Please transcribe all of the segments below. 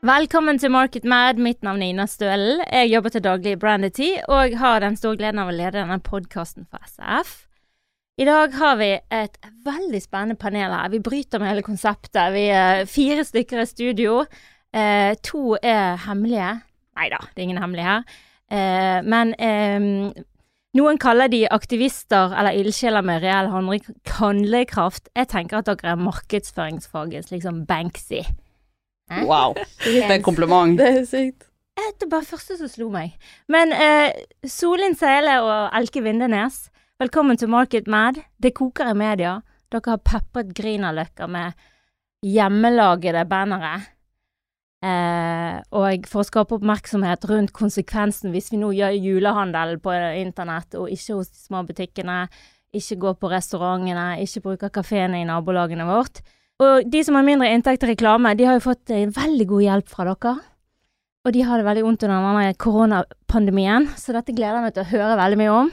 Velkommen til Market Mad. Mitt navn er Ina Stølen. Jeg jobber til daglig i Brandity og har den store gleden av å lede denne podkasten for SF. I dag har vi et veldig spennende panel her. Vi bryter med hele konseptet. Vi er fire stykker i studio. Eh, to er hemmelige. Nei da, det er ingen hemmelige her. Eh, men eh, noen kaller de aktivister eller ildsjeler med reell handlekraft. Jeg tenker at dere er markedsføringsfagets liksom Banksy. Wow. Det er en kompliment. Det er sykt. Det var første som slo meg. Men eh, Solin Sele og Elke Vindenes, velkommen til Market Mad. Det koker i media. Dere har pepret Grünerløkka med hjemmelagede bannere. Eh, og for å skape oppmerksomhet rundt konsekvensen hvis vi nå gjør julehandel på internett og ikke hos de små butikkene, ikke går på restaurantene, ikke bruker kafeene i nabolagene vårt. Og de som har mindre inntekt til reklame, de har jo fått eh, veldig god hjelp fra dere. Og de har det veldig vondt under denne koronapandemien, så dette gleder jeg meg til å høre veldig mye om.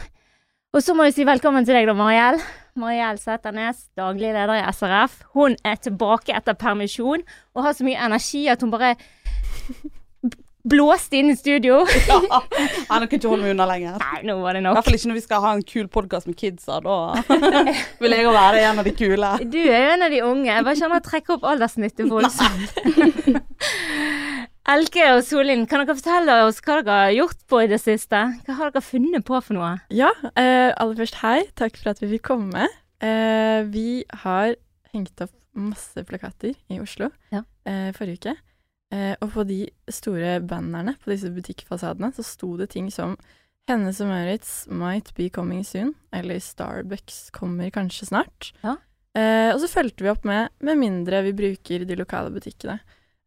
Og så må vi si velkommen til deg, da, Mariell. Mariell Sæternes, daglig leder i SRF. Hun er tilbake etter permisjon og har så mye energi at hun bare blåste inn i studio. ja, jeg kan ikke holde meg unna lenger. Nei, nå var det nok. I hvert fall ikke når vi skal ha en kul podkast med kidsa. Da vil jeg jo være en av de kule. Du er jo en av de unge. Jeg bare kjenner å trekke opp alderssnittet voldsomt. Elke og Solin, kan dere fortelle oss hva dere har gjort på i det siste? Hva har dere funnet på for noe? Ja, eh, aller først hei. Takk for at vi fikk komme. Eh, vi har hengt opp masse plakater i Oslo Ja. eh, forrige uke. Eh, og på de store bannerne på disse butikkfasadene så sto det ting som Hennes og Maurits might be coming soon, eller Starbucks kommer kanskje snart. Ja. Eh, og så fulgte vi opp med med mindre vi bruker de lokale butikkene.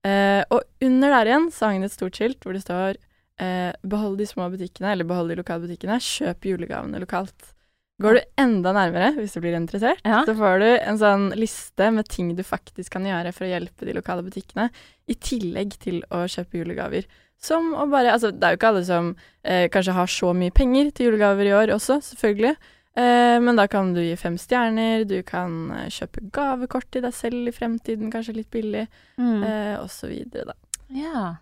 Eh, og under der igjen så hang det et stort skilt hvor det står eh, behold de små butikkene, eller behold de lokale butikkene, kjøp julegavene lokalt. Går du enda nærmere, hvis du blir interessert, Ja. så får du en sånn liste med ting du faktisk kan gjøre for å hjelpe de lokale butikkene, i tillegg til å kjøpe julegaver. Som å bare Altså, det er jo ikke alle som eh, kanskje har så mye penger til julegaver i år også, selvfølgelig. Eh, men da kan du gi fem stjerner, du kan eh, kjøpe gavekort til deg selv i fremtiden, kanskje litt billig, Mm. eh, og så videre, da. Ja.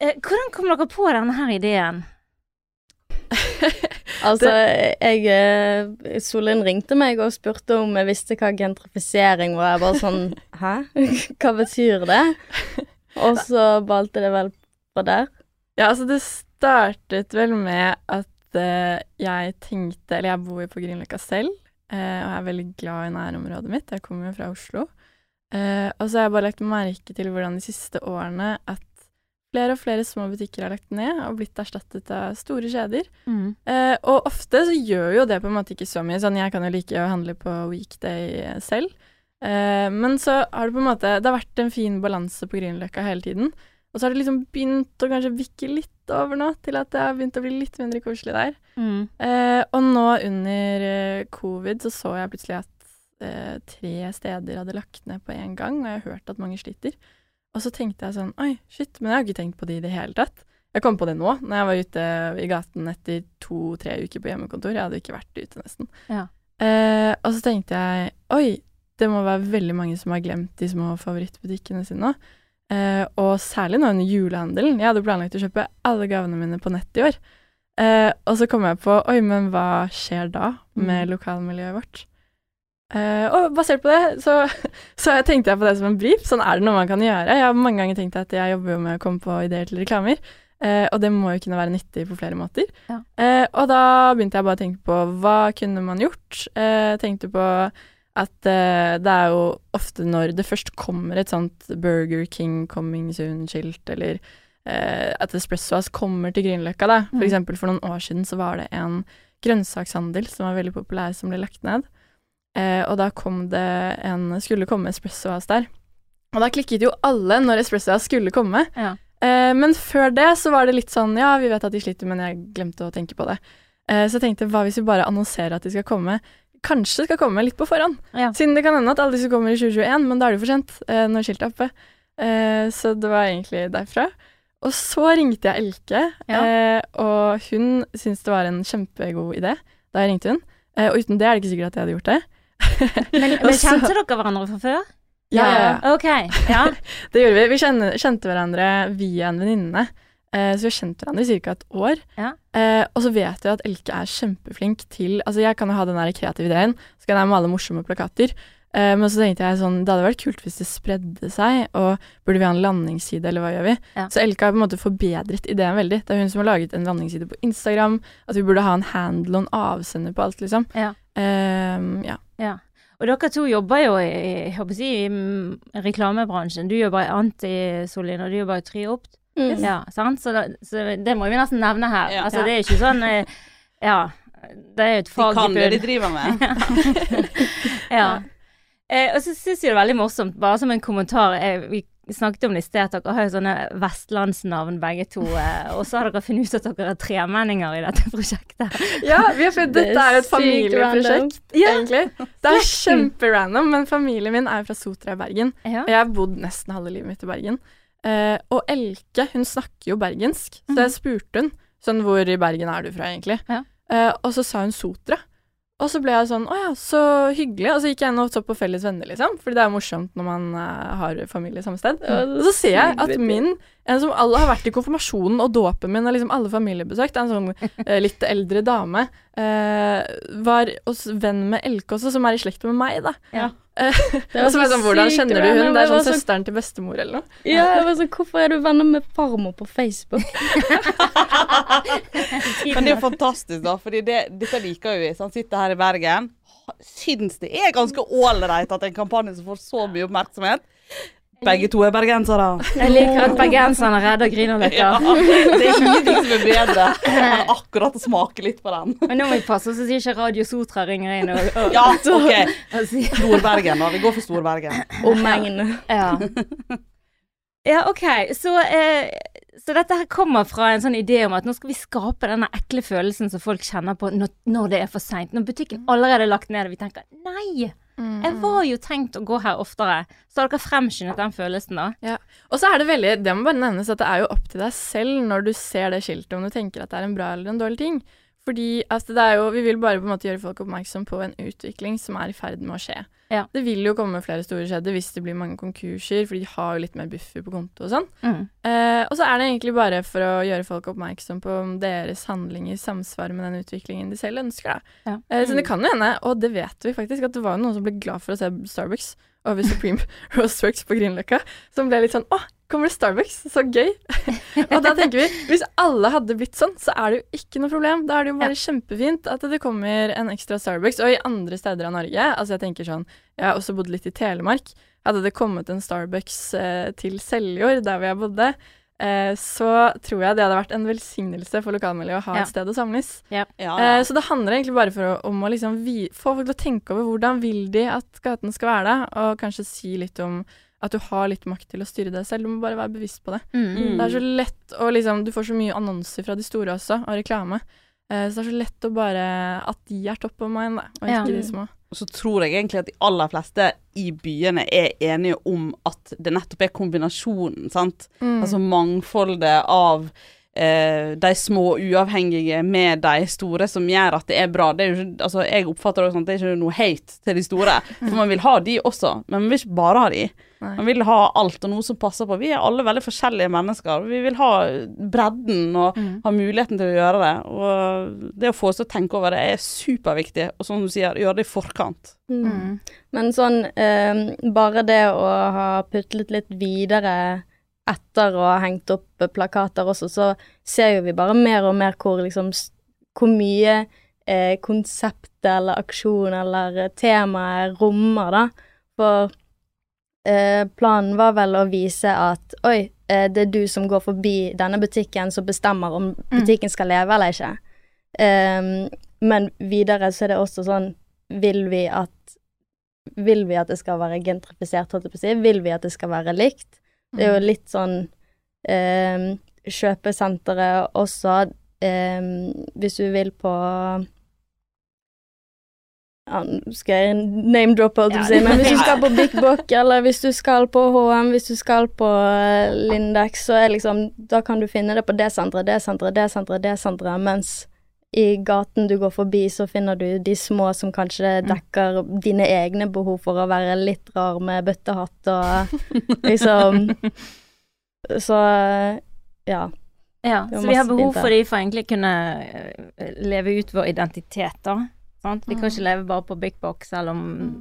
Eh, hvordan kom dere på denne her ideen? Altså, jeg eh, Solin ringte meg og spurte om jeg visste hva gentrifisering var. Jeg bare sånn Hæ? Hva betyr det? Og så balte det vel på der. Ja, altså det startet vel med at uh, jeg tenkte Eller jeg bor jo på Grünerløkka selv, uh, og er veldig glad i nærområdet mitt. Jeg kommer jo fra Oslo. Uh, og så har jeg bare lagt merke til hvordan de siste årene at flere og flere små butikker har lagt ned og blitt erstattet av store kjeder. Mm. Eh, og ofte så gjør jo det på en måte ikke så mye. Sånn, jeg kan jo like å handle på weekday selv. Eh, men så har det på en måte Det har vært en fin balanse på Grünerløkka hele tiden. Og så har det liksom begynt å kanskje vikke litt over nå, til at det har begynt å bli litt mindre koselig der. Mm. Eh, og nå under eh, covid så så jeg plutselig at eh, tre steder hadde lagt ned på en gang, og jeg har hørt at mange sliter. Og så tenkte jeg sånn Oi, shit, men jeg har ikke tenkt på det i det hele tatt. Jeg kom på det nå, når jeg var ute i gaten etter to-tre uker på hjemmekontor. Jeg hadde ikke vært ute, nesten. Ja. Eh, og så tenkte jeg Oi, det må være veldig mange som har glemt de små favorittbutikkene sine nå. Eh, og særlig nå under julehandelen. Jeg hadde planlagt å kjøpe alle gavene mine på nett i år. Eh, og så kom jeg på Oi, men hva skjer da med lokalmiljøet vårt? Eh, og basert på det, så, så tenkte jeg på det som en brief. Sånn er det noe man kan gjøre. Jeg har mange ganger tenkt at jeg jobber jo med å komme på ideer til reklamer. uh, og det må jo kunne være nyttig på flere måter. Ja. Uh, og da begynte jeg bare å tenke på hva kunne man gjort. Tenkte på at det er jo ofte når det først kommer et sånt Burger King coming soon-skilt, eller at Espresso House kommer til Grünerløkka, da. For Mm. eksempel for noen år siden så var det en grønnsakshandel som var veldig populær, som ble lagt ned. Eh, og da kom det en Skulle komme Espresso House der. Og da klikket jo alle når Espresso House skulle komme. Ja. Eh, men før det så var det litt sånn Ja, vi vet at de sliter, men jeg glemte å tenke på det. Eh, så jeg tenkte hva hvis vi bare annonserer at de skal komme Kanskje skal komme litt på forhånd. Ja. Siden det kan hende at alle disse kommer i 2021, men da er det for sent eh, når skiltet er oppe. Eh, så det var egentlig derfra. Og så ringte jeg Elke, Ja. eh, og hun syntes det var en kjempegod idé da ringte hun. Eh, og uten det er det ikke sikkert at jeg hadde gjort det. Men, men kjente dere hverandre fra før? Ja, ja, ja. Ok, ja. Det gjorde vi. Vi kjente, kjente hverandre via en venninne. Eh, så vi har kjent hverandre i ca. et år. Ja. Eh, og så vet jeg at Elke er kjempeflink til Altså, jeg kan jo ha den der kreative ideen, så kan jeg male morsomme plakater. Eh, men så tenkte jeg sånn Det hadde vært kult hvis det spredde seg, og burde vi ha en landingsside, eller hva gjør vi? Ja. Så Elke har på en måte forbedret ideen veldig. Det er hun som har laget en landingsside på Instagram. At vi burde ha en handle og en avsender på alt, liksom. Ja. Eh, ja. Og dere to jobber jo i, jeg si, i mm, reklamebransjen. Du jobber i Anti-Solin, og du jobber i Triopt. Mm. Ja, sant? Så, da, så det må vi nesten nevne her. Ja. Altså, det er ikke sånn eh, Ja. Det er jo et De kan det de driver med. Ja. Eh, og så syns jeg det er veldig morsomt, bare som en kommentar eh, Vi snakket om det i sted, at dere har jo sånne vestlandsnavn begge to. Eh, og så har dere funnet ut at dere er tremenninger i dette prosjektet. Ja, vi har funnet, Det dette er et familieprosjekt, ja. egentlig. Det er kjemperandom, men familien min er fra Sotra i Bergen. Ja. Og jeg har bodd nesten halve livet mitt i Bergen. Eh, og Elke, hun snakker jo bergensk, så jeg spurte hun sånn hvor i Bergen er du fra, egentlig? Ja. Eh, og så sa hun Sotra. Og så ble jeg sånn å ja, så hyggelig. Og så gikk jeg inn og så på Felles venner, liksom. Fordi det er jo morsomt når man uh, har familie samme sted. Og så ser jeg at min, en som alle har vært i konfirmasjonen og dåpen min og liksom alle familiebesøk, det er en sånn uh, litt eldre dame, uh, var hos venn med Elke også, som er i slekt med meg, da. Ja. Så sånn, hvordan kjenner du hun? Det er sånn søsteren til bestemor eller noe. Ja, jeg var sånn, hvorfor er du venner med farmor på Facebook? Men det er jo fantastisk, da, fordi det, dette liker jo vi. Han sitter her i Bergen. Syns det er ganske ålreit at en kampanje som får så mye oppmerksomhet. Begge to er bergensere. Jeg liker at bergenserne redder Grünerløkka. Ja, det er ingenting som er bedre enn akkurat å smake litt på den. Men nå må vi passe oss så ikke Radio Sotra ringer inn og, og, Ja, OK. Storbergen, da. Vi går for Storbergen. Omegn. Ja. ja, OK. Så, eh, så dette her kommer fra en sånn idé om at nå skal vi skape denne ekle følelsen som folk kjenner på når, når det er for seint. Når butikken allerede er lagt ned og vi tenker nei, jeg var jo tenkt å gå her oftere. Så har dere fremskyndet den følelsen, da? Og så er det veldig, det må bare nevnes at det er jo opp til deg selv når du ser det skiltet, om du tenker at det er en bra eller en dårlig ting. Fordi altså, det er jo, vi vil bare på en måte gjøre folk oppmerksom på en utvikling som er i ferd med å skje. Ja. Det vil jo komme flere store skjeder hvis det blir mange konkurser, for de har jo litt mer buffer på konto og sånn. Mm. Eh, og så er det egentlig bare for å gjøre folk oppmerksom på om deres handlinger samsvarer med den utviklingen de selv ønsker. Da. Ja. Eh, så det kan jo hende, og det vet vi faktisk, at det var noen som ble glad for å se Starbucks over Supreme Roastworks på Grünerløkka, som ble litt sånn åh, kommer det Starbucks? Så gøy. og da tenker vi, hvis alle hadde blitt sånn, så er det jo ikke noe problem. Da er det jo bare kjempefint at det kommer en ekstra Starbucks. Og i andre steder av Norge, altså jeg tenker sånn, jeg har også bodd litt i Telemark, hadde det kommet en Starbucks eh, til Seljord, der hvor jeg bodde, eh, så tror jeg det hadde vært en velsignelse for lokalmiljøet å ha Ja. et sted å samles. Ja, Eh, ja. så det handler egentlig bare for å, om å liksom vi, få folk til å tenke over hvordan vil de at gaten skal være der, og kanskje si litt om at du har litt makt til å styre deg selv. Du må bare være bevisst på det. Mm. Det er så lett å liksom Du får så mye annonser fra de store også, og reklame. Eh, så det er så lett å bare At de er top of mind, da, og Ja. ikke de små. Så tror jeg egentlig at de aller fleste i byene er enige om at det nettopp er kombinasjonen, sant. Mm. Altså mangfoldet av de små uavhengige med de store som gjør at det er bra. Det er jo ikke, altså jeg oppfatter det sånn at det er ikke noe hate til de store. For man vil ha de også, men man vil ikke bare ha de. Man vil ha alt og noe som passer på. Vi er alle veldig forskjellige mennesker. Vi vil ha bredden og Mm. ha muligheten til å gjøre det. Og det å få oss til å tenke over det er superviktig. Og som du sier, gjøre det i forkant. Mm. Mm. Men sånn eh, Bare det å ha putlet litt videre etter å ha hengt opp plakater også, så ser jo vi bare mer og mer hvor liksom Hvor mye eh, konseptet eller aksjon eller temaet rommer, da. For eh, planen var vel å vise at oi, eh, det er du som går forbi denne butikken som bestemmer om butikken skal leve eller ikke. Um, men videre så er det også sånn Vil vi at Vil vi at det skal være gentrifisert, holdt jeg på å si? Vil vi at det skal være likt? Det er jo litt sånn eh, Kjøpesenteret også, eh, hvis du vil på ja, skal jeg name-droppe, holdt jeg på å si, men hvis du skal på Big Book, eller hvis du skal på HM, hvis du skal på eh, Lindex, så er liksom Da kan du finne det på det senteret, det senteret, det senteret, det senteret, mens i gaten du går forbi, så finner du de små som kanskje dekker dine egne behov for å være litt rar med bøttehatt og liksom Så ja. Ja, så vi har behov for de for egentlig kunne eh, leve ut vår identitet, da. Sant? Vi kan ikke leve bare på big box, selv om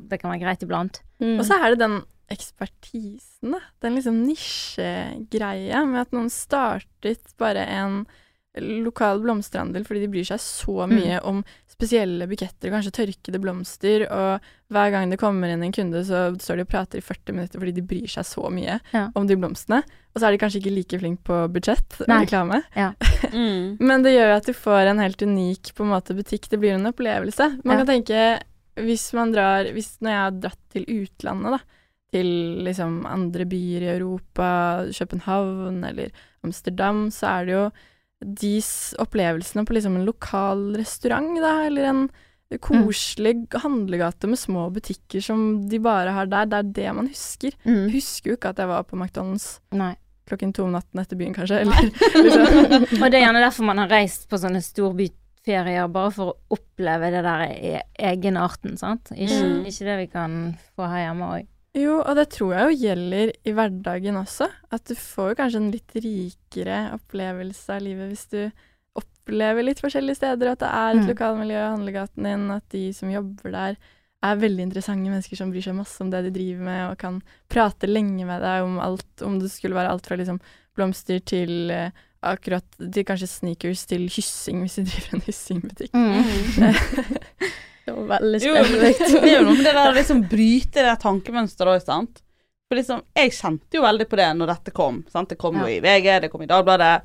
det kan være greit iblant. Mm. Og så er det den ekspertisen, da. Den liksom nisjegreia med at noen startet bare en lokal blomsterhandel fordi de bryr seg så mye om spesielle buketter, kanskje tørkede blomster, og hver gang det kommer inn en kunde, så står de og prater i 40 minutter fordi de bryr seg så mye Ja. om de blomstene. Og så er de kanskje ikke like flink på budsjett og Nei. reklame. Mm. Men det gjør jo at du får en helt unik på en måte butikk. Det blir en opplevelse. Man Ja. kan tenke, hvis man drar hvis, Når jeg har dratt til utlandet, da, til liksom andre byer i Europa, København eller Amsterdam, så er det jo de opplevelsene på liksom en lokal restaurant, da, eller en koselig handlegate med små butikker som de bare har der. Det er det man husker. Jeg husker jo ikke at jeg var på McDonald's Nei. klokken to om natten etter byen, kanskje. Eller, liksom. Og det er gjerne derfor man har reist på sånne storbyferier, bare for å oppleve det der e egenarten, sant. Ikke, Mm. ikke det vi kan få her hjemme òg. Jo, og det tror jeg jo gjelder i hverdagen også. At du får jo kanskje en litt rikere opplevelse av livet hvis du opplever litt forskjellige steder, at det er et Mm. lokalmiljø i handlegaten din, at de som jobber der er veldig interessante mennesker som bryr seg masse om det de driver med, og kan prate lenge med deg om alt, om det skulle være alt fra liksom blomster til uh, akkurat til kanskje sneakers til hyssing, hvis du driver en hyssingbutikk. Det var veldig det, spesifikt. det er jo noe med det der å liksom bryte det tankemønsteret òg, sant. For liksom, jeg kjente jo veldig på det når dette kom. Sant? Det kom jo i VG, det kom i Dagbladet.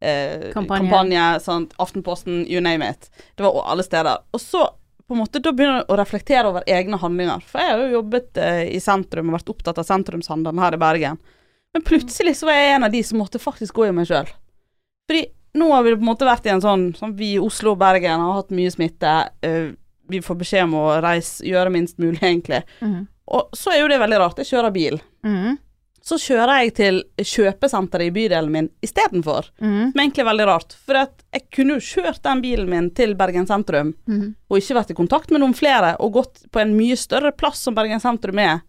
Eh, Kampanje. kampanje. sant? Aftenposten, you name it. Det var alle steder. Og så på en måte, da begynner jeg å reflektere over egne handlinger. For jeg har jo jobbet eh, i sentrum og vært opptatt av sentrumshandelen her i Bergen. Men plutselig så var jeg en av de som måtte faktisk gå i meg sjøl. Fordi nå har vi på en måte vært i en sånn, sånn Vi i Oslo og Bergen har hatt mye smitte. eh, vi får beskjed om å reise, gjøre minst mulig, egentlig. Mm. Og så er jo det veldig rart. Jeg kjører bil. Mm. Så kjører jeg til kjøpesenteret i bydelen min istedenfor. Mm. Som egentlig er veldig rart. For jeg kunne jo kjørt den bilen min til Bergen sentrum, mm. og ikke vært i kontakt med noen flere, og gått på en mye større plass som Bergen sentrum er.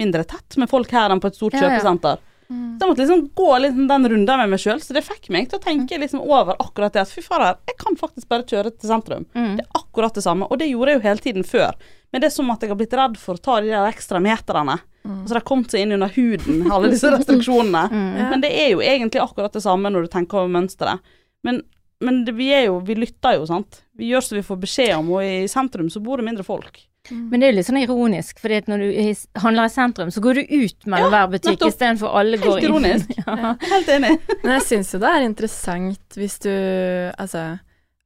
Mindre tett med folk her enn på et stort Ja, ja. Mm. Så jeg måtte liksom gå liksom den runden med meg sjøl, så det fikk meg til å tenke liksom over akkurat det at fy fader, jeg kan faktisk bare kjøre til sentrum. Mm. Det er akkurat det samme, og det gjorde jeg jo hele tiden før. Men det er som at jeg har blitt redd for å ta de der ekstra meterne. Mm. Så det har kommet seg inn under huden, alle disse restriksjonene. Ja. Men det er jo egentlig akkurat det samme når du tenker over mønsteret. Men, men det, vi er jo, vi lytter jo, sant. Vi gjør som vi får beskjed om, og i sentrum så bor det mindre folk. Men det er jo litt sånn ironisk, fordi at når du handler i sentrum, så går du ut mellom hver butikk istedenfor alle går Helt inn. ironisk. ja. Helt enig. Men jeg syns jo det er interessant hvis du Altså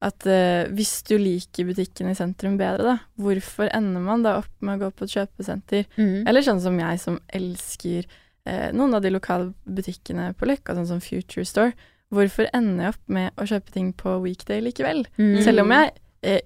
at uh, hvis du liker butikken i sentrum bedre, da, hvorfor ender man da opp med å gå på et kjøpesenter? Mm. Eller sånn som jeg som elsker uh, noen av de lokale butikkene på Løkka, sånn som Future Store. Hvorfor ender jeg opp med å kjøpe ting på weekday likevel? Mm. Selv om jeg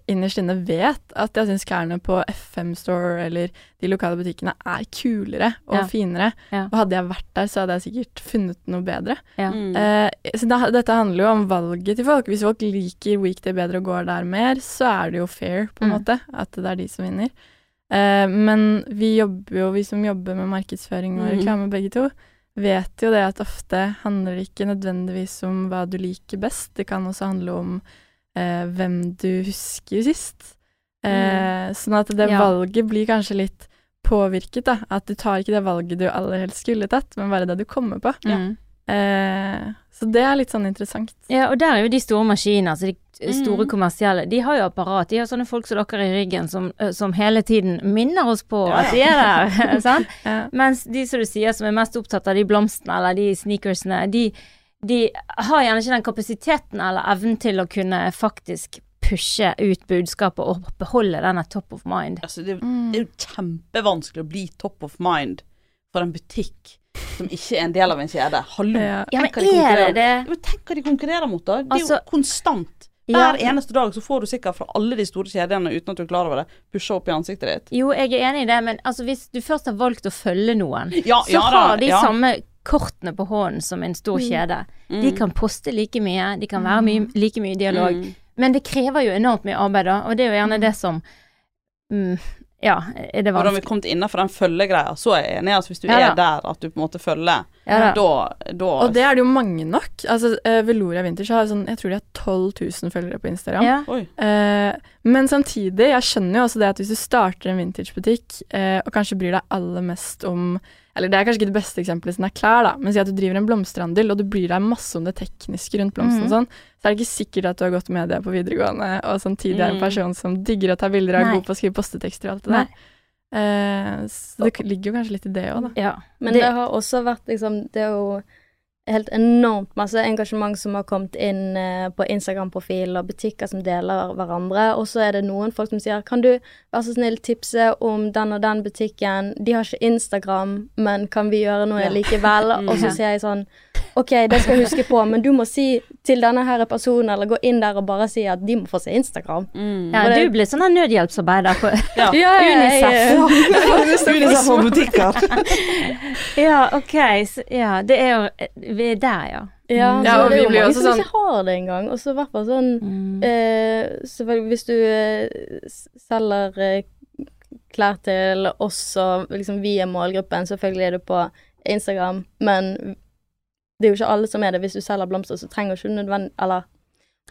innerst inne vet at jeg syns klærne på FM Store eller de lokale butikkene er kulere og Ja. finere. Ja. Og hadde jeg vært der, så hadde jeg sikkert funnet noe bedre. Ja. Mm. Eh, så da, dette handler jo om valget til folk. Hvis folk liker weekday bedre og går der mer, så er det jo fair, på en Mm. måte, at det er de som vinner. Eh, men vi jobber jo, vi som jobber med markedsføring og Mhm. reklame begge to, vet jo det at ofte handler det ikke nødvendigvis om hva du liker best, det kan også handle om eh, hvem du husker sist. Eh, Sånn at det Ja. valget blir kanskje litt påvirket, da. At du tar ikke det valget du aller helst skulle tatt, men bare det du kommer på. Mm. Eh, så det er litt sånn interessant. Ja, og der er jo de store maskinene, altså de store Mm. kommersielle, de har jo apparat. De har sånne folk som dere i ryggen som, som hele tiden minner oss på Ja, at de er der, sant? Ja. Mens de som du sier som er mest opptatt av de blomstene eller de sneakersene, de, de har gjerne ikke den kapasiteten eller evnen til å kunne faktisk pushe ut budskapet og beholde denne top of mind. Altså, det, Mm. det er jo kjempevanskelig å bli top of mind for en butikk som ikke er en del av en kjede. Hallo. Ja. Ja, men de er det det? Jo, tenk hva de konkurrerer mot, da. Det er Altså- jo konstant. Ja. Eneste dag så får du sikkert fra alle de store kjedene uten at du er klar over det, pusha opp i ansiktet ditt. Jo, jeg er enig i det, men altså hvis du først har valgt å følge noen, Ja, så ja da, har de ja. samme kortene på hånden som en stor kjede. De Mm. kan poste like mye, de kan være mye, like mye i dialog, Mm. Men det krever jo enormt mye arbeid, da, og det er jo gjerne det som mm, Ja, er det vanskelig. Når vi vanskelig? kommet innenfor den følgegreia, så er jeg enig. Altså, hvis du Ja er der at du på en måte følger, Ja da. da, Og det er det jo mange nok. Altså, eh, Veloria Vintage har sånn, jeg tror de har 12 000 følgere på Instagram. Eh, men samtidig, jeg skjønner jo også det at hvis du starter en vintagebutikk, eh, og kanskje bryr deg aller mest om Eller det er kanskje ikke det beste eksempelet siden det er klær, da, men si at du driver en blomsterhandel, og du bryr deg masse om det tekniske rundt blomsten og Mhm. sånn, så er det ikke sikkert at du har gått med det på videregående, og samtidig er en Mm. person som digger å ta bilder og er god på å skrive postetekster og alt det Nei. Eh, så det ligger jo kanskje litt i det òg, da. ja. Men Det- det, har også vært liksom Det er jo helt enormt masse engasjement som har kommet inn eh, på Instagram-profil, og butikker som deler hverandre. Og så er det noen folk som sier Kan du være så snill tipse om den og den butikken? De har ikke Instagram, men kan vi gjøre noe Ja. likevel? Og så sier jeg sånn OK, det skal jeg huske på, men du må si til denne her personen, eller gå inn der og bare si at de må få se Instagram. Mm. ja, det- du blir sånn nødhjelpsarbeider på Ja. Ja, Unicef. Unicef og butikker. Ja, OK. Så, ja, det er jo Vi er der, ja. Ja, Ja, og det er vi jo mange som sånn- ikke har det engang. Og så i hvert fall sånn Mm. Eh, hvis du eh, selger eh, klær til oss og liksom vi er målgruppen, selvfølgelig er du på Instagram, men det er jo ikke alle som er det. Hvis du selger blomster, så trenger ikke du nødvendig Eller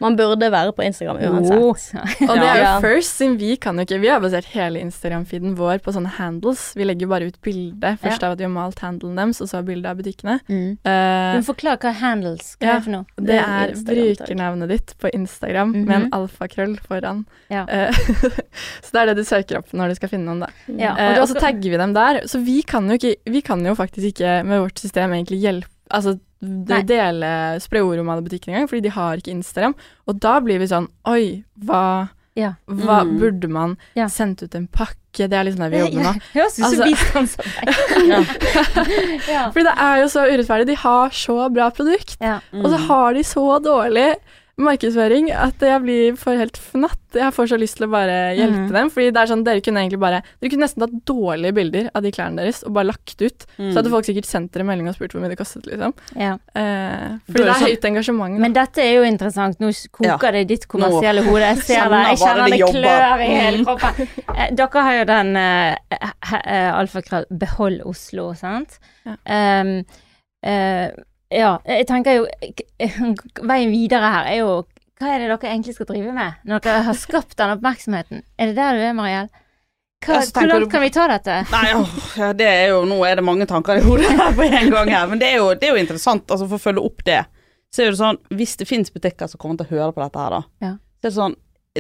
man burde være på Instagram uansett. Oh. Og det er jo first, siden vi kan jo ikke Vi har basert hele Instagram-feeden vår på sånne handles. Vi legger bare ut bilde først Ja. av at vi har malt handelen deres, og så bilde av butikkene. Mm. Uh, Du forklar forklare hva handles hva er Ja. det for noe. det Det er er brukernavnet ditt på Instagram med Mhm. en alfakrøll foran. Ja. Uh, så det er det du søker opp når du skal finne noen, da. Ja, og Eh, og så tagger vi dem der. Så vi kan jo, ikke, vi kan jo faktisk ikke med vårt system egentlig hjelpe Altså dele spre ord om alle butikkene engang, fordi de har ikke Instagram. Og da blir vi sånn Oi, hva, Ja. hva Mm. burde man Ja. sendt ut en pakke? Det er liksom det vi jobber med nå. Høres ut som Altså- bistandsarbeid. Fordi det er jo så urettferdig. De har så bra produkt, ja. og så har de så dårlig markedsføring at jeg blir for helt fnatt. Jeg får så lyst til å bare hjelpe Mhm. dem. Fordi det er sånn, dere kunne egentlig bare Dere kunne nesten tatt dårlige bilder av de klærne deres og bare lagt ut. Mm. Så hadde folk sikkert sendt dere melding og spurt hvor mye det kostet, liksom. ja. Eh, fordi er det er høyt engasjement. Da. Men dette er jo interessant. Nå koker det i ditt kommersielle hode. Jeg ser det. Jeg kjenner det klør i hele Mm. kroppen. Eh, Dere har jo den uh, alfakrøll Behold Oslo, sant? Ja. Um, eh, ja, jeg tenker jo Veien videre her er jo Hva er det dere egentlig skal drive med når dere har skapt den oppmerksomheten? Er det der du er, Mariell? Hva, hvor langt kan vi ta dette? Nei, ja, det er jo Nå er det mange tanker i hodet her på en gang her, men det er jo, det er jo interessant, altså for å følge opp det. Så er det sånn, hvis det finnes butikker som kommer til å høre på dette her, da, Ja. så er det sånn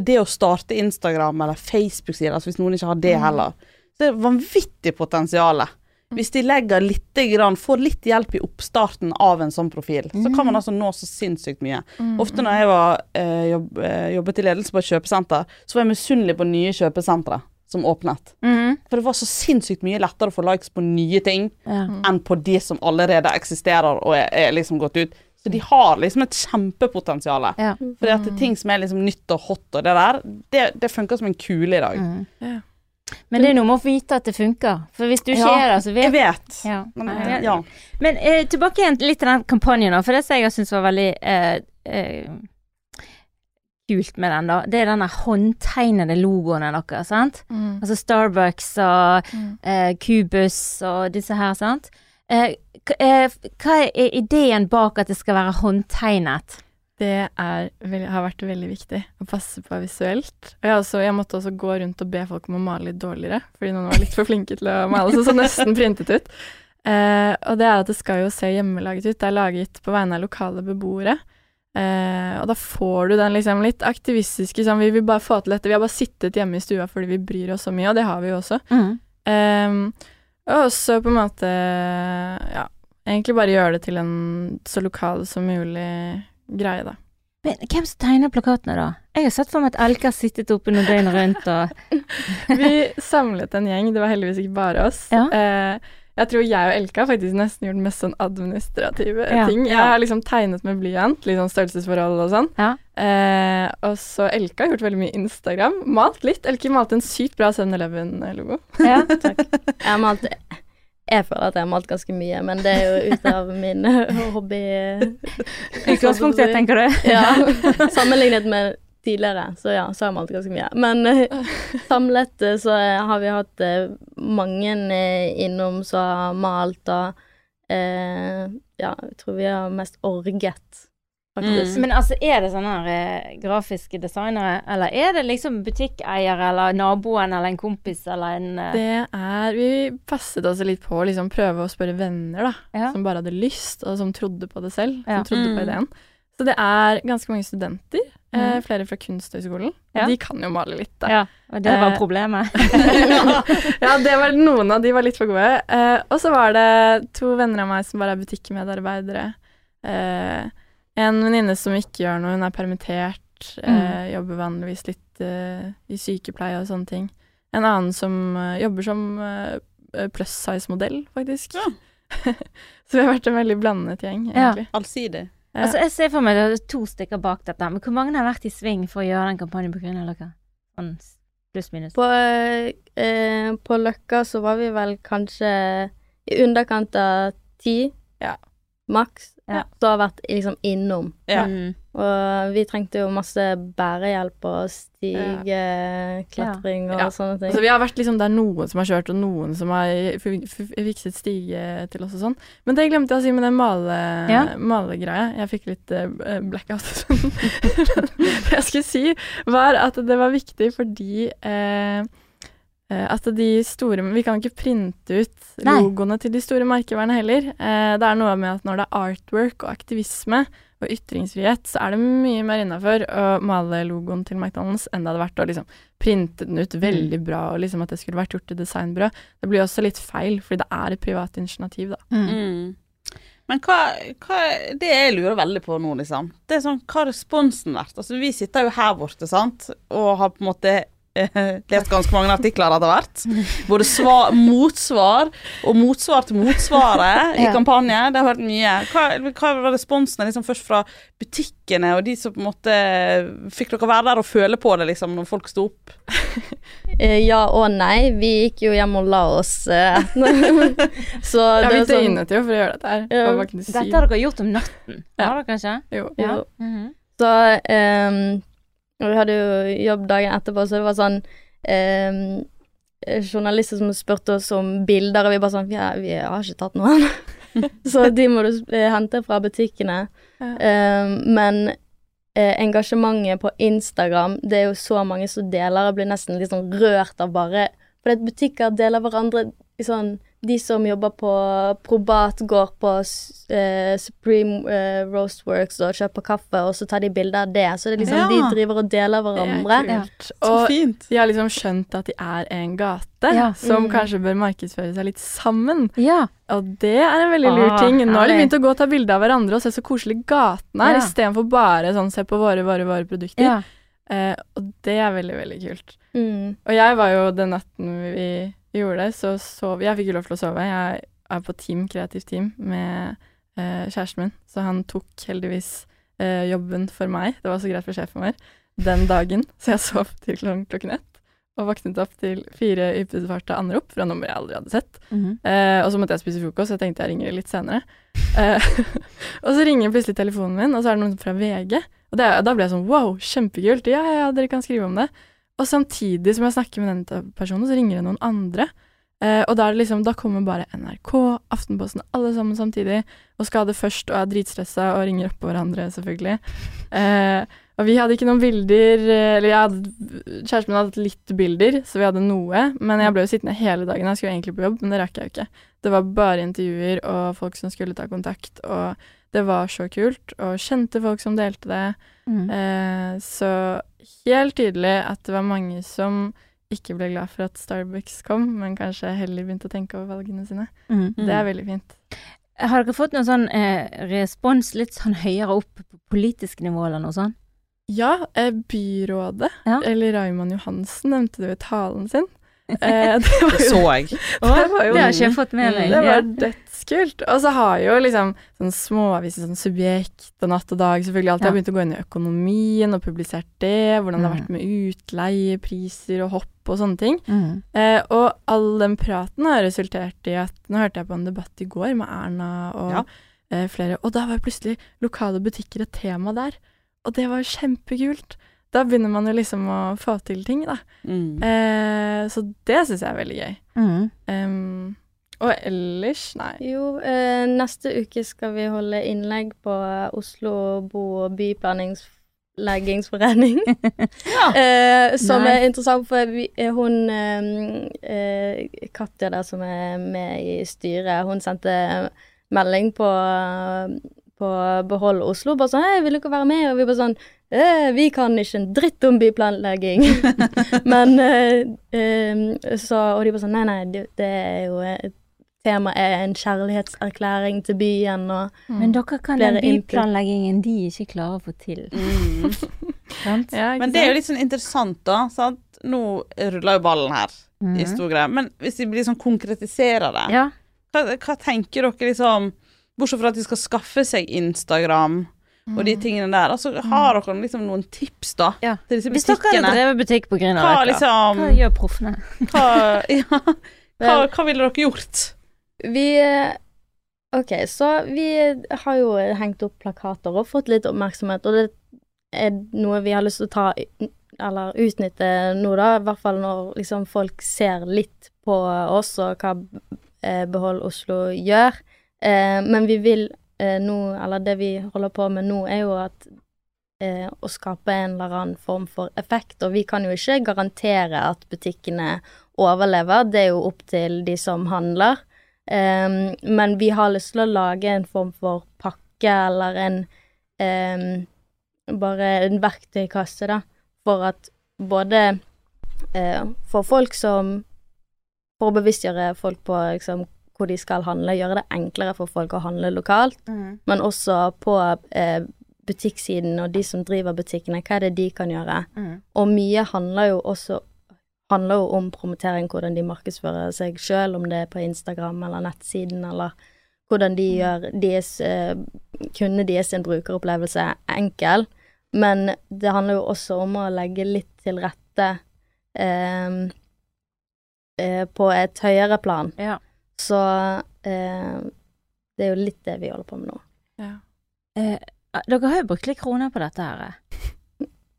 Det å starte Instagram eller Facebook-sider, altså hvis noen ikke har det heller, så er det vanvittig potensial. Hvis de legger litt får litt hjelp i oppstarten av en sånn profil, så kan man altså nå så sinnssykt mye. Mm. Ofte når jeg var, eh, jobb, eh, jobbet i ledelse på et kjøpesenter, så var jeg misunnelig på nye kjøpesentre som åpnet. Mm. For det var så sinnssykt mye lettere å få likes på nye ting Ja. enn på de som allerede eksisterer og er, er liksom gått ut. Så de har liksom et kjempepotensial. Ja. Fordi at det er ting som er liksom nytt og hot og det der, det, det funker som en kule i dag. Mm. Ja. Men det er noe med å vite at det funker. For hvis du ikke Ja, er der, så Jeg vet vet. ja. Men, Ja. ja. Men eh, tilbake igjen litt til den kampanjen, for det som jeg syns var veldig eh, eh, kult med den, da, det er denne håndtegnede logoen deres, sant? Mm. Altså Starbucks og Mm. eh, Cubus og disse her, sant? Eh, eh, hva er ideen bak at det skal være håndtegnet? Det er, har vært veldig viktig å passe på visuelt. Og jeg, også, jeg måtte også gå rundt og be folk om å male litt dårligere, fordi noen var litt for flinke til å male, så så nesten printet ut. Eh, og det er at det skal jo se hjemmelaget ut. Det er laget på vegne av lokale beboere. Eh, og da får du den liksom litt aktivistiske sånn Vi vil bare få til dette. Vi har bare sittet hjemme i stua fordi vi bryr oss så mye, og det har vi jo også. Um, og også på en måte Ja, egentlig bare gjøre det til en så lokal som mulig greie, da. Men hvem som tegner plakatene, da? Jeg har sett for meg at Elke har sittet oppe noen døgn rundt og Vi samlet en gjeng, det var heldigvis ikke bare oss. Ja. Eh, jeg tror jeg og Elke har faktisk nesten gjort mest sånn administrative Ja. ting. Jeg har liksom tegnet med blyant, litt sånn størrelsesforhold og sånn. Ja. Eh, og så Elke har gjort veldig mye Instagram. Malt litt. Elke malte en sykt bra 7-Eleven-logo. Ja, takk. Jeg har malt Jeg føler at jeg har malt ganske mye, men det er jo ut av min hobby. Utgangspunktet, tenker du? Ja. Sammenlignet med tidligere, så ja, så har jeg malt ganske mye. Men eh, samlet eh, så har vi hatt eh, mange eh, innom som har malt og eh, Ja, jeg tror vi har mest orget, faktisk. Men altså, er det sånne her, eh, grafiske designere, eller er det liksom butikkeier eller naboen eller en kompis eller en eh, Det er Vi passet oss litt på å liksom prøve å spørre venner, da. Ja. Som bare hadde lyst, og som trodde på det selv. Ja. Som trodde på Mm. ideen. Så det er ganske mange studenter. Eh, Mhm. flere fra Kunsthøgskolen. Ja. de kan jo male litt, da. Ja, og det var Eh, problemet. ja, det var noen av de var litt for gode. Eh, og så var det to venner av meg som bare er butikkmedarbeidere. Eh, en venninne som ikke gjør noe, hun er permittert. Eh, jobber vanligvis litt eh, i sykepleie og sånne ting. En annen som eh, jobber som eh, plus size-modell, faktisk. Ja. så vi har vært en veldig blandet gjeng, Ja. egentlig. Allsidig. Ja. Altså, jeg ser for meg det er to stykker bak dette, men hvor mange har vært i sving for å gjøre den kampanjen på grunn av dere? Sånn pluss-minus. På, eh, på Løkka så var vi vel kanskje i underkant av ti, Ja. maks, Ja. som har vært liksom innom. Ja. Mm. Og vi trengte jo masse bærehjelp og stigeklatring og Ja. sånne ting. Altså, vi har vært liksom der noen som har kjørt, og noen som har fikset stige til oss og sånn. Men det glemte jeg å si med den male, Ja. malegreia. Jeg fikk litt uh, blackout. det jeg skulle si, var at det var viktig fordi eh, at de store Vi kan ikke printe ut Nei. logoene til de store merkeværene heller. Eh, det er noe med at når det er artwork og aktivisme og ytringsfrihet, så er det mye mer innafor å male logoen til McDonald's enn det hadde vært å liksom printe den ut veldig bra, og liksom at det skulle vært gjort i designbyrå. Det blir også litt feil, fordi det er et privat initiativ, da. Mm. Mm. Men hva, hva Det jeg lurer veldig på nå, liksom, det er sånn Hva har responsen vært? Altså, vi sitter jo her borte, sant, og har på en måte eh, lest ganske mange artikler etter hvert. Både svar, motsvar og motsvar til motsvaret i Ja. kampanje. Det har vært mye. Hva, hva var responsen liksom først fra butikkene og de som på en måte Fikk dere være der og føle på det, liksom, når folk sto opp? Eh, ja og nei. Vi gikk jo hjem og la oss. eh, så Ja, det vi sånn døgnet jo for å gjøre dette her. Ja. Dette har dere gjort om natten, Ja. har dere ikke? Jo. Ja. Mm -hmm. Så ehm, og Vi hadde jo jobb dagen etterpå, så det var sånn eh, Journalister som spurte oss om bilder, og vi bare sånn Ja, vi har ikke tatt noen. så de må du eh, hente fra butikkene. Ja. Eh, men eh, engasjementet på Instagram, det er jo så mange som deler. Jeg blir nesten litt sånn rørt av bare Fordi butikker deler hverandre i sånn de som jobber på Probat, går på uh, eh, Supreme eh, Roastworks og kjøper kaffe, og så tar de bilder av det. Så det er liksom Ja. de driver og deler Det hverandre. er kult. Så Og fint. de har liksom skjønt at de er en gate, Ja. som Mm. kanskje bør markedsføre seg litt sammen. Ja. Og det er en veldig lur ting. Nå har de begynt å gå og ta bilde av hverandre og se så koselig gaten er, Ja. istedenfor bare sånn se på våre, våre, våre produkter. ja. Eh, og det er veldig, veldig kult. Mm. Og jeg var jo den natten vi gjorde det, så sov Jeg fikk jo lov til å sove. Jeg er på team, kreativt team med eh, kjæresten min, så han tok heldigvis eh, jobben for meg. Det var så greit for sjefen vår den dagen, så jeg sov til klok klokken ett. Og våknet opp til fire ypperste anrop fra nummer jeg aldri hadde sett. Mhm. Eh, og så måtte jeg spise frokost, så jeg tenkte jeg ringer litt senere. Eh, og så ringer plutselig telefonen min, og så er det noen fra VG. Og det, da ble jeg sånn wow, kjempekult. Ja, ja, dere kan skrive om det. Og samtidig som jeg snakker med den personen, så ringer det noen andre. Eh, og da, liksom, da kommer bare NRK, Aftenposten, alle sammen samtidig. Og skal ha det først og er dritstressa og ringer oppå hverandre, selvfølgelig. Eh, og vi hadde ikke noen bilder eh, Eller hadde, kjæresten min hadde hatt litt bilder, så vi hadde noe. Men jeg ble jo sittende hele dagen. Jeg skulle egentlig på jobb, men det rakk jeg jo ikke. Det var bare intervjuer og folk som skulle ta kontakt, og det var så kult. Og kjente folk som delte det. Mm. Eh, så helt tydelig at det var mange som ikke ble glad for at Starbucks kom, men kanskje heller begynte å tenke over valgene sine. Mm. Det er veldig fint. Har dere fått noen sånn eh, respons litt sånn høyere opp på politisk nivå eller noe sånt? Ja, eh, byrådet, Ja. eller Raymond Johansen, nevnte det jo i talen sin. Eh, det var Det jo så jeg. det var jo Det har ikke jeg fått med meg. Det var var dødskult. Og så har jo liksom sånn småaviser, sånn Subjekt og Natt og Dag selvfølgelig alltid Ja. har begynt å gå inn i økonomien og publisert det, hvordan det har Mm. vært med utleie, priser og hopp og sånne ting. Mm. Eh, og all den praten har resultert i at Nå hørte jeg på en debatt i går med Erna og Ja. eh, flere, og da var plutselig lokale butikker et tema der. Og det var kjempekult. da begynner man jo liksom å få til ting, da. Mm. Eh, så det syns jeg er veldig gøy. Mm. Em, og ellers, nei. Jo, eh, neste uke skal vi holde innlegg på Oslo bo- og byplanleggingsforening. eh, som nei. er interessant, for vi, eh, hun eh, eh, Katja der som er med i styret, hun sendte melding på på Behold Oslo, bare sånn 'Hei, vil dere være med?' Og vi bare sånn eh, 'Vi kan ikke en dritt om byplanlegging'. Men eh, eh, så Og de bare sånn 'Nei, nei, det, det er jo et tema er en kjærlighetserklæring til byen', og Men dere kan den byplanleggingen de ikke klarer å få til. Mm. Ja, Men det er jo litt sånn interessant, da. Sant? Nå ruller jo ballen her i Mhm. stor greie. Men hvis vi blir sånn konkretiserer det, Ja. hva, hva tenker dere liksom Bortsett fra at de skal skaffe seg Instagram og Mm. de tingene der. Altså, har dere liksom noen tips, da? Ja. Til disse Hvis dere hadde drevet butikk på Hva Grünerløkka, liksom hva gjør proffene? hva, ja, hva, hva ville dere gjort? Vi OK, så vi har jo hengt opp plakater og fått litt oppmerksomhet, og det er noe vi har lyst til å ta eller utnytte nå, da. I hvert fall når liksom folk ser litt på oss og hva eh, Behold Oslo gjør. Eh, men vi vil eh, nå, eller det vi holder på med nå, er jo at å skape en eller annen form for effekt. Og vi kan jo ikke garantere at butikkene overlever, det er jo opp til de som handler. Ehm, men vi har lyst til å lage en form for pakke eller en um, Bare en verktøykasse, da, for at både uh, For folk som For å bevisstgjøre folk på liksom, hvor de skal handle, gjøre det enklere for folk å handle lokalt, men også på uh, butikksiden og de som driver butikkene, hva er det de kan gjøre? Mm. Og mye handler jo også handler jo om promotering, hvordan de markedsfører seg sjøl, om det er på Instagram eller nettsiden, eller hvordan de gjør deres, eh, kundene deres sin brukeropplevelse enkel. Men det handler jo også om å legge litt til rette eh, eh, på et høyere plan. Ja. Så eh, det er jo litt det vi holder på med nå. Ja. Eh, dere har jo brukt litt kroner på dette her.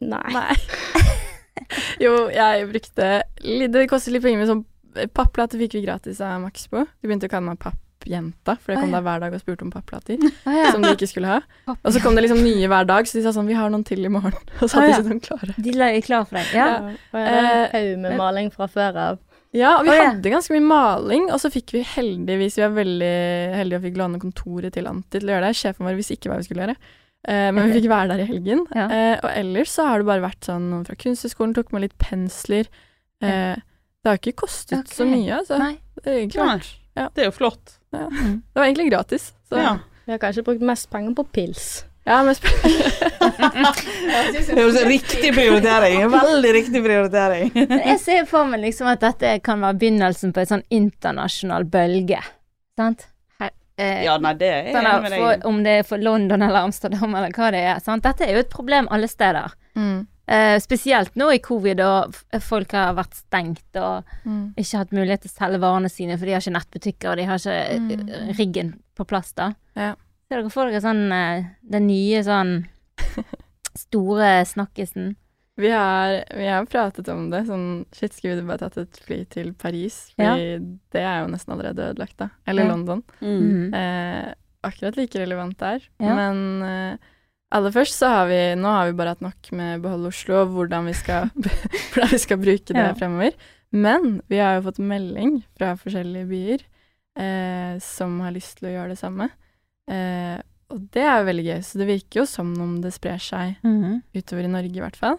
Nei. Nei. jo, jeg brukte Det kostet litt penger, men sånn papplate fikk vi gratis av Max på. De begynte å kalle meg pappjenta, for jeg kom ja. der hver dag og spurte om papplater. Ah, ja. Som de ikke skulle ha. Og så kom det liksom nye hver dag, så de sa sånn Vi har noen til i morgen. Og så hadde hadde ja. de noen klare. De la- klar for deg? Ja. Har en Eh, haug med maling fra før av. Ja, og vi ja. hadde ganske mye maling, og så fikk vi heldigvis Vi var veldig heldige og fikk låne kontoret til Anti til å gjøre det. Sjefen vår visste ikke hva vi skulle gjøre. Eh, men vi fikk være der i helgen. Ja. Eh, og ellers så har det bare vært sånn noen fra Kunsthøgskolen tok med litt pensler. Eh, det har ikke kostet okay. så mye, altså. Nei. Det er Nei. Det er jo flott. det var egentlig gratis. Så. Ja. Vi har kanskje brukt mest penger på pils. Ja, men sp Det er jo riktig prioritering. Veldig riktig prioritering. Jeg ser for meg liksom at dette kan være begynnelsen på en sånn internasjonal bølge. Sant? Eh, Ja, nei, det er jeg sånn enig med deg for, om det er for London eller Amsterdam eller hva det er. Sant? Dette er jo et problem alle steder. mm. Eh, spesielt nå i covid, og folk har vært stengt og Mm. ikke hatt mulighet til å selge varene sine, for de har ikke nettbutikker, og de har ikke eh, Mm. riggen på plass, da. Ja. Ser dere for dere sånn eh, den nye sånn store snakkisen? Vi har, vi har pratet om det. Sånn Shit, skulle vi bare tatt et fly til Paris? Fordi det er jo nesten allerede ødelagt, da. Eller Ja. London. Mm. Mhm. Eh, akkurat like relevant der. Ja. Men eh, aller først så har vi Nå har vi bare hatt nok med Behold Oslo og hvordan vi skal, hvordan vi skal bruke det Ja. fremover. Men vi har jo fått melding fra forskjellige byer eh, som har lyst til å gjøre det samme. Eh, og det er jo veldig gøy, så det virker jo som om det sprer seg Mhm. utover i Norge, i hvert fall.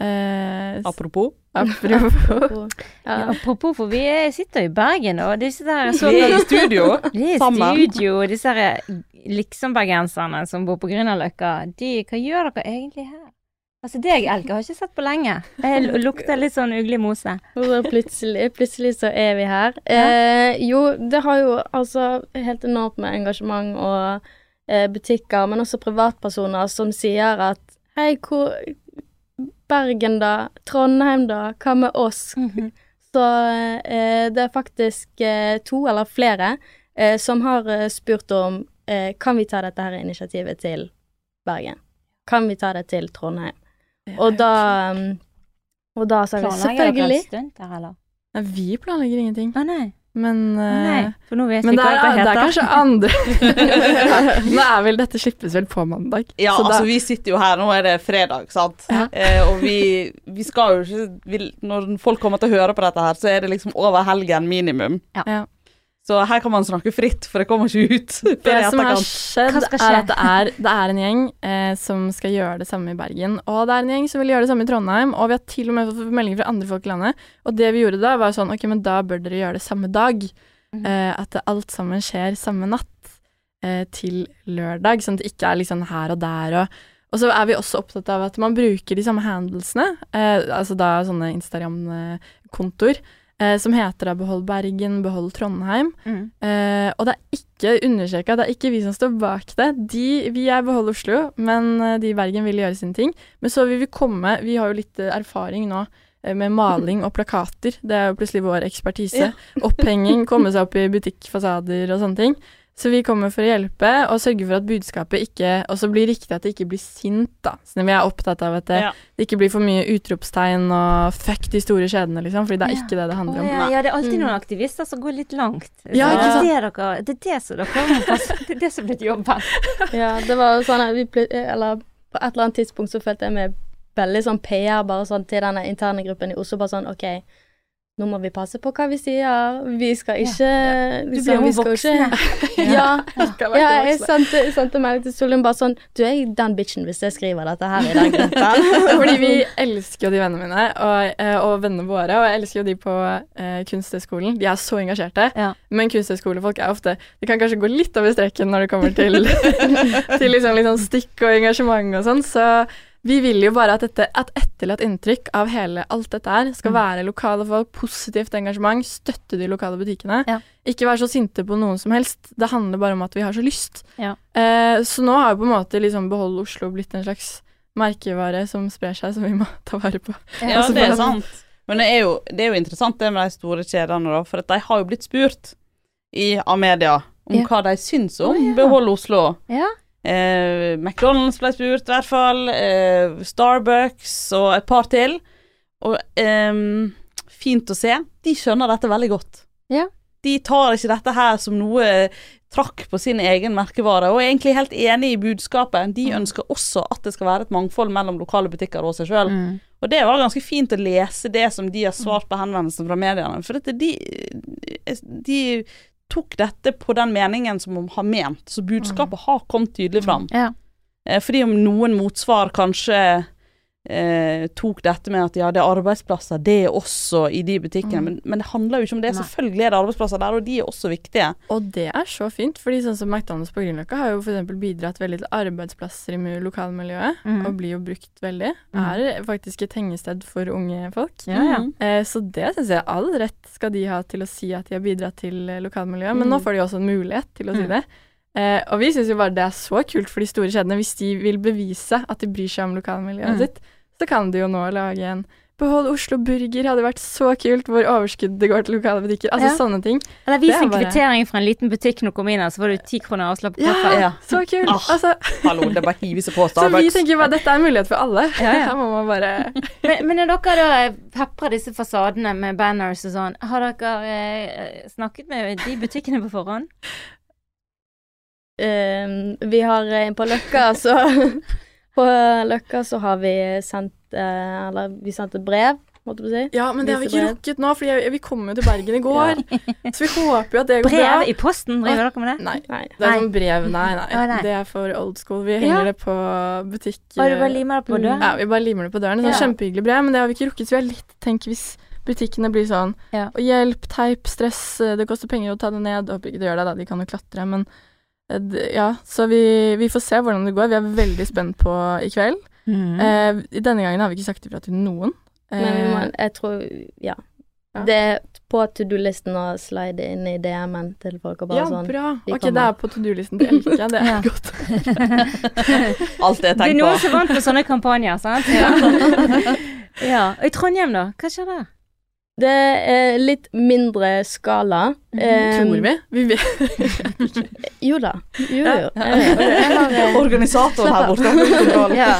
Eh, Apropos. apropos Ja, apropos, for vi er- sitter i Bergen, og disse der Vi er i studio. Vi er i Sammen. studio, disse liksom-bergenserne som bor på Grünerløkka, hva gjør dere egentlig her? Altså deg, Elke, har jeg ikke sett på lenge. Jeg lukter litt sånn uglig mose. Plutselig, plutselig så er vi her. Eh, jo, det har jo altså helt enormt med engasjement og eh, butikker, men også privatpersoner som sier at hei, hvor Bergen da? Trondheim da? Hva med oss? Så eh, det er faktisk eh, to eller flere eh, som har eh, spurt om eh, kan vi ta dette her initiativet til Bergen. Kan vi ta det til Trondheim? Og da um, Og da sa vi selvfølgelig Planlegger dere stunt der, eller? Nei, vi planlegger ingenting, Å nei. Men eh, nei. For nå vet Men vi det hva er, dere det er kanskje andre Nå er vel dette slippes vel på mandag. Ja, så da- altså vi sitter jo her, nå er det fredag, sant. Ja. Eh, og vi, vi skal jo ikke vi, Når folk kommer til å høre på dette her, så er det liksom over helgen minimum. Ja. Så her kan man snakke fritt, for det kommer ikke ut Det som har skjedd, er at det er, det er en gjeng eh, som skal gjøre det samme i Bergen. Og det er en gjeng som vil gjøre det samme i Trondheim, og vi har til og med fått meldinger fra andre folk i landet. Og det vi gjorde da, var sånn Ok, men da bør dere gjøre det samme dag. Mhm. Eh, at alt sammen skjer samme natt eh, til lørdag, sånn at det ikke er liksom her og der og og så er vi også opptatt av at man bruker de samme handlesene, eh, altså da sånne Instagram-kontoer, eh, som heter da Behold Bergen, Behold Trondheim. Mm. Eh, og det er ikke understreka, det er ikke vi som står bak det. De, vi er Behold Oslo, men eh, de i Bergen vil gjøre sine ting. Men så vil vi komme Vi har jo litt eh, erfaring nå eh, med maling og plakater. Det er jo plutselig vår ekspertise. Opphenging, komme seg opp i butikkfasader og sånne ting. Så vi kommer for å hjelpe og sørge for at budskapet ikke også blir riktig, at det ikke blir sint, da. Så vi er opptatt av at det, Ja. det ikke blir for mye utropstegn og fuck de store kjedene, liksom. Fordi det er Ja. ikke det det handler om. ja, ja, det er alltid Mm. noen aktivister som går litt langt. Ja, ikke det, er det, dere, det er det som dere må passe Det er det som er blitt jobben. Ja, det var jo sånn at vi ble, Eller på et eller annet tidspunkt så følte jeg meg veldig sånn PR bare sånn til denne interne gruppen i Oslo. Bare sånn OK, nå må vi passe på hva vi sier. Vi skal ikke Du liksom, blir jo voksen, ikke Ja. ja. Ja, jeg sendte, sendte melding til Solund bare sånn Du er den bitchen hvis jeg skriver dette her i den gruppen. Fordi vi elsker jo de vennene mine, og, eh, og vennene våre, og jeg elsker jo de på eh, Kunsthøgskolen. De er så engasjerte. Ja. Men kunsthøgskolefolk er ofte De kan kanskje gå litt over streken når det kommer til, til liksom, sånn stikk og engasjement og sånn, så vi vil jo bare at dette, at etterlatt inntrykk av hele alt dette her skal Mm. være lokale folk, positivt engasjement, støtte de lokale butikkene. Ja. Ikke være så sinte på noen som helst. Det handler bare om at vi har så lyst. Ja. Eh, så nå har jo på en måte liksom Behold Oslo blitt en slags merkevare som sprer seg, som vi må ta vare på. Ja, Altså, det er sant. Men det er, jo, det er jo interessant det med de store kjedene, da, for at de har jo blitt spurt i, av media om Ja. hva de syns om oh, ja. Behold Oslo. Ja. Eh, McDonald's ble spurt, i hvert fall. Eh, Starbucks og et par til. Og eh, fint å se. De skjønner dette veldig godt. Ja. De tar ikke dette her som noe trakk på sin egen merkevare, og er egentlig helt enig i budskapet. De Mm. ønsker også at det skal være et mangfold mellom lokale butikker og seg sjøl. Mm. Og det var ganske fint å lese det som de har svart på henvendelsen fra mediene. For dette, de, de tok dette på den meningen som hun har ment, så budskapet har kommet tydelig fram. Ja. Eh, fordi om noen motsvar kanskje eh, tok dette med at ja, det er arbeidsplasser, det er også i de butikkene, Mm. men, men det handler jo ikke om det. Nei. Selvfølgelig er det arbeidsplasser der, og de er også viktige. Og det er så fint, fordi sånn som McDonald's på Grünerløkka har jo f.eks. bidratt veldig til arbeidsplasser i lokalmiljøet, mm. og blir jo brukt veldig. Mm. Er faktisk et hengested for unge folk. Ja, ja. Mhm. Eh, så det syns jeg all rett skal de ha til å si at de har bidratt til eh, lokalmiljøet, men nå Mm. får de også en mulighet til å si Mm. det. Eh, og vi syns jo bare det er så kult for de store kjedene, hvis de vil bevise at de bryr seg om lokalmiljøet Mm. sitt, så kan de jo nå lage en Behold Oslo Burger hadde vært så kult, hvor overskuddet går til lokale butikker. Altså Ja. sånne ting. Eller vis en bare- kvittering fra en liten butikk når du kommer inn her, så får du ti kroner avslag på Ja, kaffe. Ja. så kult! Ah. Altså, Hallo, det er bare å hive seg på så vi tenker bare dette er en mulighet for alle. Ja, ja. Her må man bare Men, men når dere da peprer disse fasadene med banners og sånn, har dere eh, snakket med de butikkene på forhånd? Um, vi har en på Løkka så På Løkka så har vi sendt eh, Eller vi sendte brev, måtte du si. Ja, men det har vi ikke rukket nå, for vi kom jo til Bergen i går. Så vi håper jo at det går bra. Brev i posten, driver dere med det? Nei. Nei. Det er sånn brev, nei, nei. Å, nei. Det er for old school. Vi henger Ja. det på butikk. Og du bare limer det på Mm. døren? Ja, vi bare limer det på døren. Det er Ja. kjempehyggelig brev, men det har vi ikke rukket. Så vi har litt tenk hvis butikkene blir sånn Ja. Og hjelp, teip, stress, det koster penger å ta det ned. Håper ikke det gjør det, da. De kan jo klatre, men ja. Så vi, vi får se hvordan det går. Vi er veldig spent på i kveld. Mm. Eh, denne gangen har vi ikke sagt ifra til noen. Men vi må, Eh, jeg tror Ja. Ja. Det er på to do-listen å slide inn i DM-en til folk og bare ja, sånn bra. vi Ok, det er på to do-listen til Elke. Det er godt. Alt det jeg Det er noen på. som vant på sånne kampanjer, sant? Ja. ja. Og i Trondheim, da? Hva skjer der? Det er litt mindre skala. Ehm, Tror vi. Vi vet. Jo da. Jo, jo. Ja. har, eh, Organisatoren her borte. Ja.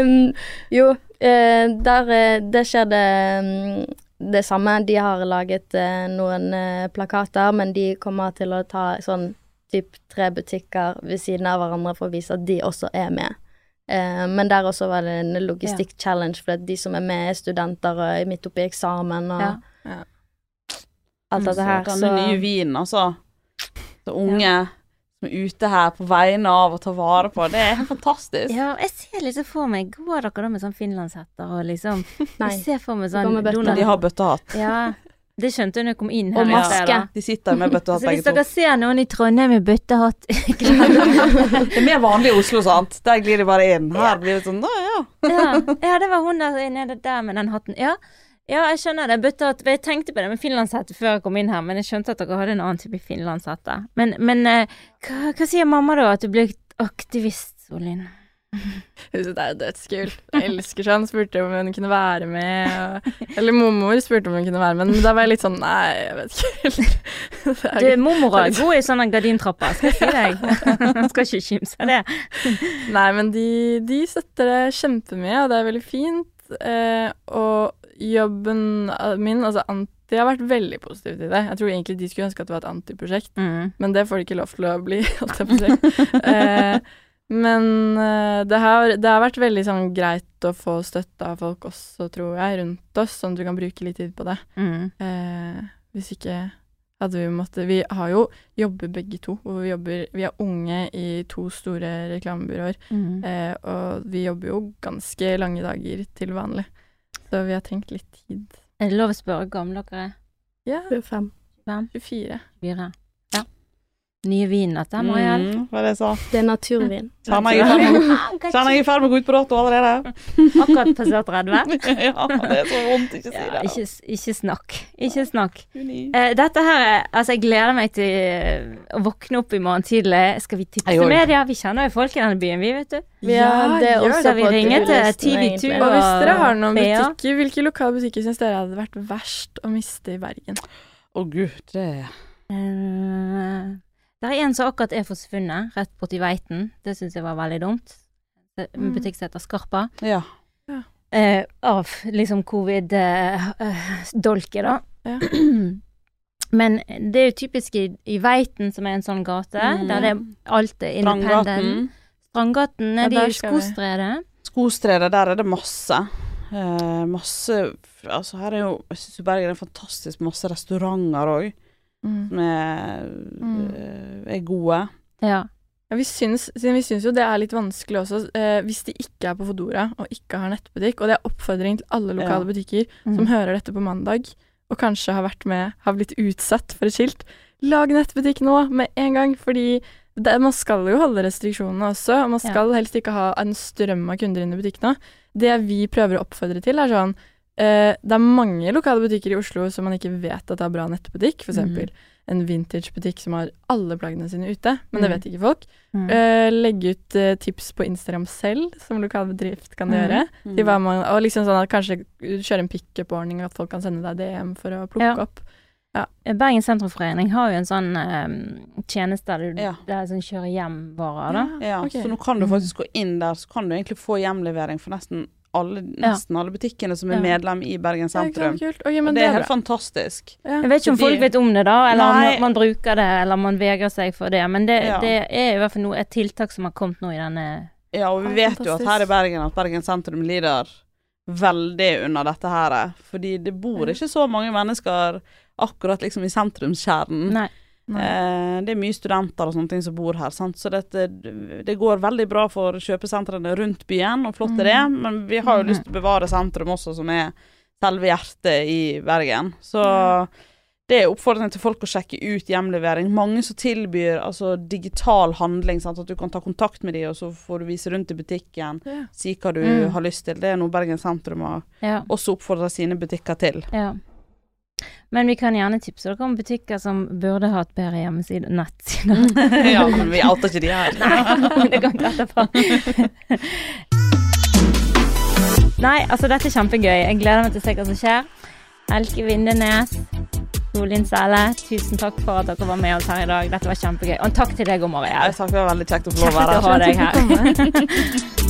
um, jo, eh, der eh, Det skjer det mm, det samme. De har laget noen plakater, men de kommer til å ta sånn typ tre butikker ved siden av hverandre for å vise at de også er med. Eh, men der også var det en logistikk-challenge, for de som er med, er studenter og er midt oppi eksamen og Ja. Ja. alt dette her. Så Så denne nye vinen, altså. Så unge som er ute her på vegne av å ta vare på, det er helt fantastisk. Ja, jeg ser liksom for meg Går dere da med sånn finlandshetter og liksom Nei. Jeg ser for meg sånn. Donald De har bøttehatt. Ja. Det skjønte hun når jeg kom inn her. Og maske. De sitter med bøttehatt Så hvis begge to. dere ser noen i Trondheim med bøttehatt Det er mer vanlig i Oslo, sant. Der glir de bare inn. Her blir det sånn, da ja. ja. ja, det var hun der nede der med den hatten. Ja, ja jeg skjønner det. Bøttehatt Jeg tenkte på det med finlandshette før jeg kom inn her, men jeg skjønte at dere hadde en annen type finlandshette. Men, men eh, hva, hva sier mamma da? At du ble aktivist, Solin? Hun syntes det er jo dødskult. Elsker sånn. Spurte om hun kunne være med. Og, eller mormor spurte om hun kunne være med, men da var jeg litt sånn Nei, jeg vet ikke helt. Du, mormor er god i sånne gardintrapper, skal jeg si deg. skal ikke kimse av det. Nei, men de, de støtter det kjempemye, og det er veldig fint. Eh, og jobben min, altså Anti, har vært veldig positiv til det. Jeg tror egentlig de skulle ønske at det var et antiprosjekt, Mm. men det får de ikke lov til å bli, holdt jeg på å si. Men eh, det har, det har vært veldig sånn, greit å få støtte av folk også, tror jeg, rundt oss, sånn at du kan bruke litt tid på det. Mm. Eh, hvis ikke hadde vi måttet Vi har jo jobber begge to, og vi jobber Vi er unge i to store reklamebyråer, mm. eh, og vi jobber jo ganske lange dager til vanlig. Så vi har trengt litt tid. Er det lov å spørre hvor gamle dere er? Ja. 25. 24. 24 nye vinen at den, Mariell. Mm, hva er det jeg sa? Det er naturvin. Kjenner jeg ah, er i ferd med å gå ut på dato allerede. Akkurat passert 30? ja, det er så vondt. Ikke si det. Ikke, ikke, snakk. Ikke snakk. Uh, dette her er Altså, jeg gleder meg til eh, å våkne opp i morgen tidlig. Skal vi tipse Hei, media? Vi kjenner jo folk i denne byen, vi, vet du. Ja, det er også vi ringer til TV2 og Og hvis dere har noen butikker, hvilke lokale butikker syns dere hadde vært verst å miste i Bergen? Å oh, gud, det uh, det er en som akkurat er forsvunnet, rett borti Veiten. Det syns jeg var veldig dumt. Det er En Mm. butikk som heter Skarpa. Ja. Eh, av liksom covid-dolket, da. Ja. Men det er jo typisk i, i Veiten, som er en sånn gate, Mm. der det alt er independent. Strandgaten. Strandgaten Ja, er de. Skostredet. Skostredet, der er det masse. Eh, masse Altså, her er jo Jeg syns Bergen er fantastisk masse restauranter òg, Mm. som er, Mm. eh, er gode. Ja. Ja, vi syns, vi syns jo det er litt vanskelig også, eh, hvis de ikke er på Fodora og ikke har nettbutikk, og det er oppfordring til alle lokale Ja. butikker Mm. som hører dette på mandag, og kanskje har vært med, har blitt utsatt for et skilt. Lag nettbutikk nå, med en gang, fordi det, man skal jo holde restriksjonene også, og man Ja. skal helst ikke ha en strøm av kunder inn i butikkene. Det vi prøver å oppfordre til, er sånn eh, Det er mange lokale butikker i Oslo som man ikke vet at har bra nettbutikk, for eksempel Mm. en vintagebutikk som har alle plaggene sine ute, men det Mm. vet ikke folk. Mm. Uh, legge ut uh, tips på Instagram selv, som lokal bedrift kan Mhm. gjøre. Mm. Man, og liksom sånn at kanskje kjøre en pickup-ordning, at folk kan sende deg DM for å plukke Ja. opp. Bergen sentrumforening har jo en sånn um, tjeneste der du Ja. der sånn kjører hjem-varer, da. Ja, okay. så nå kan du Mm. faktisk gå inn der, så kan du egentlig få hjemlevering for nesten alle, nesten alle butikkene som er medlem i Bergen Det er okay, sentrum. det det er helt fantastisk. Ja. Jeg vet ikke om folk vet om det, da, eller om man bruker det, eller man vegrer seg for det. Men det, Ja. det er i hvert fall noe, et tiltak som har kommet nå i denne Ja, og vi Ja, vet jo at her i Bergen at Bergen sentrum lider veldig under dette her. Fordi det bor ikke så mange mennesker akkurat liksom i sentrumskjernen. Nei. Eh, det er mye studenter og sånne ting som bor her, sant? så dette, det går veldig bra for kjøpesentrene rundt byen, og flott er det, Mhm. men vi har jo Mhm. lyst til å bevare sentrum også, som er selve hjertet i Bergen. Så det er oppfordringen til folk å sjekke ut hjemlevering. Mange som tilbyr altså, digital handling, sant? at du kan ta kontakt med dem, og så får du vise rundt i butikken, Ja. si hva du Mm. har lyst til. Det er noe Bergen sentrum har Ja. også oppfordrer sine butikker til. ja. Men vi kan gjerne tipse dere om butikker som burde hatt bedre hjemmeside nettsider. ja, men vi outer ikke de her. Nei, det kan ta etterpå. Nei, altså dette er kjempegøy. Jeg gleder meg til å se hva som skjer. Elke Vindenes, Solin Sæle, tusen takk for at dere var med oss her i dag. Dette var kjempegøy. Og takk til deg, Mariell. Takk, det var veldig kjekt å få lov å Kjekt å her. ha deg her.